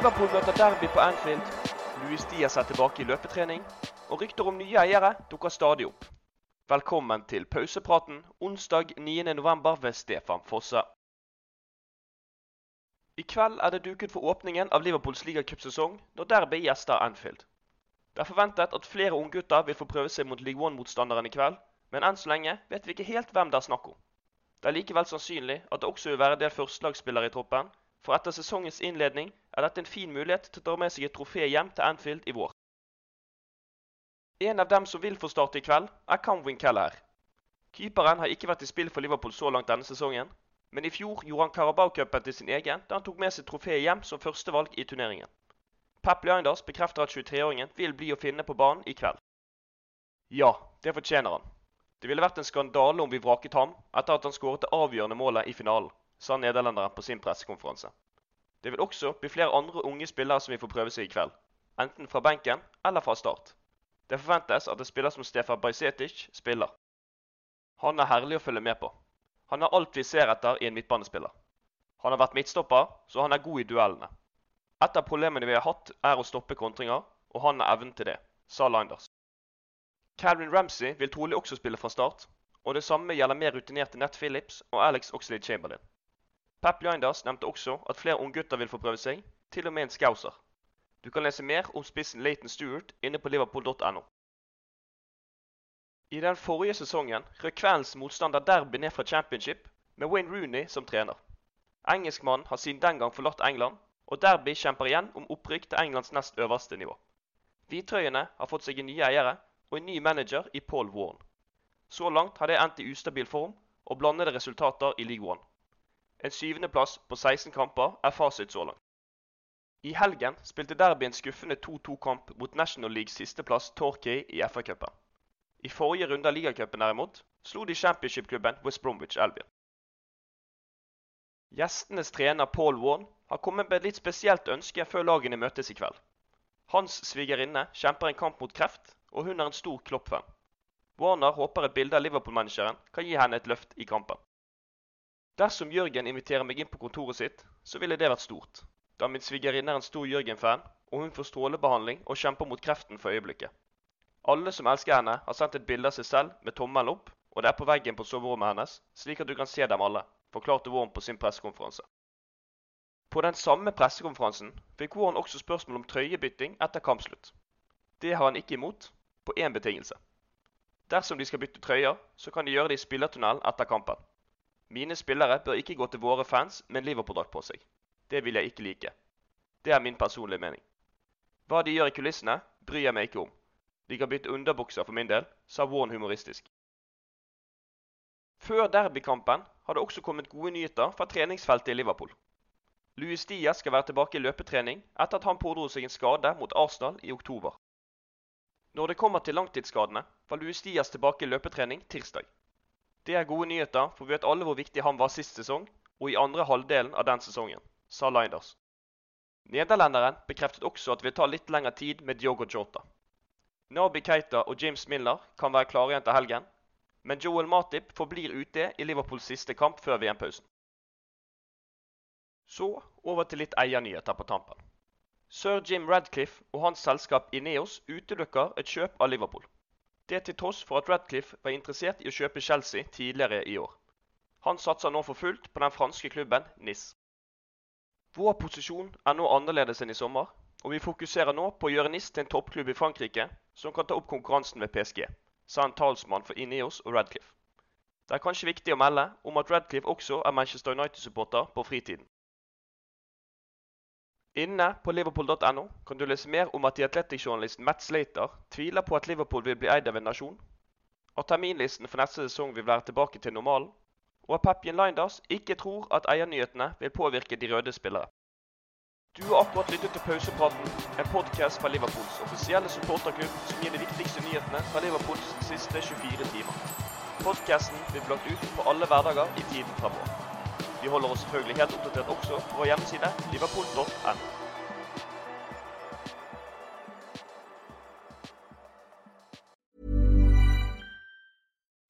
Liverpool møter Derby på Anfield. Louis Diaz er tilbake i løpetrening. Og rykter om nye eiere dukker stadig opp. Velkommen til pausepraten onsdag 9.11. ved Stefan Fosse. I kveld er det duket for åpningen av Liverpools ligacupsesong når Derby gjester Anfield. Det er forventet at flere unggutter vil få prøve seg mot League One-motstanderen i kveld, men enn så lenge vet vi ikke helt hvem det er snakk om. Det er likevel sannsynlig at det også vil være en del førstelagsspillere i troppen, for etter sesongens innledning er dette en fin mulighet til å dra med seg et trofé hjem til Anfield i vår. En av dem som vil få starte i kveld, er Camwin Keller. Keeperen har ikke vært i spill for Liverpool så langt denne sesongen, men i fjor gjorde han Carabao-cupen til sin egen da han tok med seg trofeet hjem som førstevalg i turneringen. Pep Leinders bekrefter at 23-åringen vil bli å finne på banen i kveld. Ja, det fortjener han. Det ville vært en skandale om vi vraket ham etter at han skåret det avgjørende målet i finalen, sa nederlenderen på sin pressekonferanse. Det vil også bli flere andre unge spillere som vil få prøve seg i kveld, enten fra benken eller fra start. Det forventes at en spiller som Stefan Bajsetic spiller. Han er herlig å følge med på. Han har alt vi ser etter i en midtbanespiller. Han har vært midtstopper, så han er god i duellene. Et av problemene vi har hatt, er å stoppe kontringer, og han har evnen til det, sa Linders. Calvin Ramsey vil trolig også spille fra start, og det samme gjelder mer rutinerte Nett Phillips og Alex Oxlade Chamberlain. Pep Linders nevnte også at flere unggutter vil få prøve seg, til og med en scouser. Du kan lese mer om spissen Leighton Stewart inne på liverpool.no. I den forrige sesongen røk kveldens motstander Derby ned fra championship med Wayne Rooney som trener. Engelskmannen har siden den gang forlatt England, og Derby kjemper igjen om opprykk til Englands nest øverste nivå. Hvitrøyene har fått seg nye eiere og en ny manager i Paul Warren. Så langt har det endt i ustabil form og blandede resultater i League One. En syvendeplass på 16 kamper er fasit så langt. I helgen spilte Derby en skuffende 2-2-kamp mot National Leagues sisteplass Torquay i FA-cupen. I forrige runde av ligacupen derimot slo de championship-klubben West Bromwich Albion. Gjestenes trener Paul Warne har kommet med et litt spesielt ønske før lagene møtes i kveld. Hans svigerinne kjemper en kamp mot kreft, og hun er en stor Klopp-fan. Warner håper et bilde av Liverpool-manageren kan gi henne et løft i kampen. Dersom Jørgen inviterer meg inn på kontoret sitt, så ville det vært stort, da min svigerinne er en stor Jørgen-fan, og hun får strålebehandling og kjemper mot kreften for øyeblikket. Alle som elsker henne, har sendt et bilde av seg selv med tommelen opp, og det er på veggen på soverommet hennes, slik at du kan se dem alle, forklarte Warren på sin pressekonferanse. På den samme pressekonferansen fikk Warren også spørsmål om trøyebytting etter kampslutt. Det har han ikke imot, på én betingelse. Dersom de skal bytte trøyer, så kan de gjøre det i spillertunnelen etter kampen. Mine spillere bør ikke gå til våre fans med en Liverpool-drakt på seg. Det vil jeg ikke like. Det er min personlige mening. Hva de gjør i kulissene, bryr jeg meg ikke om. De kan bytte underbukser for min del, sa Warren humoristisk. Før derbykampen har det også kommet gode nyheter fra treningsfeltet i Liverpool. Louis Diaz skal være tilbake i løpetrening etter at han pådro seg en skade mot Arsenal i oktober. Når det kommer til langtidsskadene, var Louis Diaz tilbake i løpetrening tirsdag. Det er gode nyheter, for vi vet alle hvor viktig han var sist sesong, og i andre halvdelen av den sesongen, sa Linders. Nederlenderen bekreftet også at det vil ta litt lengre tid med Diogo Jota. Nabi Keita og James Miller kan være klare igjen til helgen, men Joel Matip forblir ute i Liverpools siste kamp før VM-pausen. Så over til litt eiernyheter på tampen. Sir Jim Radcliffe og hans selskap Ineos utelukker et kjøp av Liverpool. Det til tross for at Radcliffe var interessert i å kjøpe Chelsea tidligere i år. Han satser nå for fullt på den franske klubben NIS. Vår posisjon er nå annerledes enn i sommer, og vi fokuserer nå på å gjøre NIS til en toppklubb i Frankrike som kan ta opp konkurransen med PSG, sa en talsmann for Ineos og Radcliffe. Det er kanskje viktig å melde om at Radcliffe også er Manchester United-supporter på fritiden. Inne på liverpool.no kan du lese mer om at The Matt Slater tviler på at Liverpool vil bli eid av en nasjon, at terminlisten for neste sesong vil være tilbake til normalen, og at Pepien Linders ikke tror at eiernyhetene vil påvirke de røde spillere. Du har akkurat lyttet til Pausepraten, en podkast fra Liverpools offisielle supporterklubb som gir de viktigste nyhetene fra Liverpools siste 24 timer. Podkasten blir lagt ut på alle hverdager i tiden fremover. Vi holder oss selvfølgelig helt oppdatert også på vår hjemmeside liverpool.no.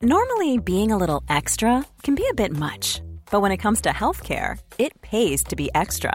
Normally, being a little extra can be a bit much, but when it comes to healthcare, it pays to be extra.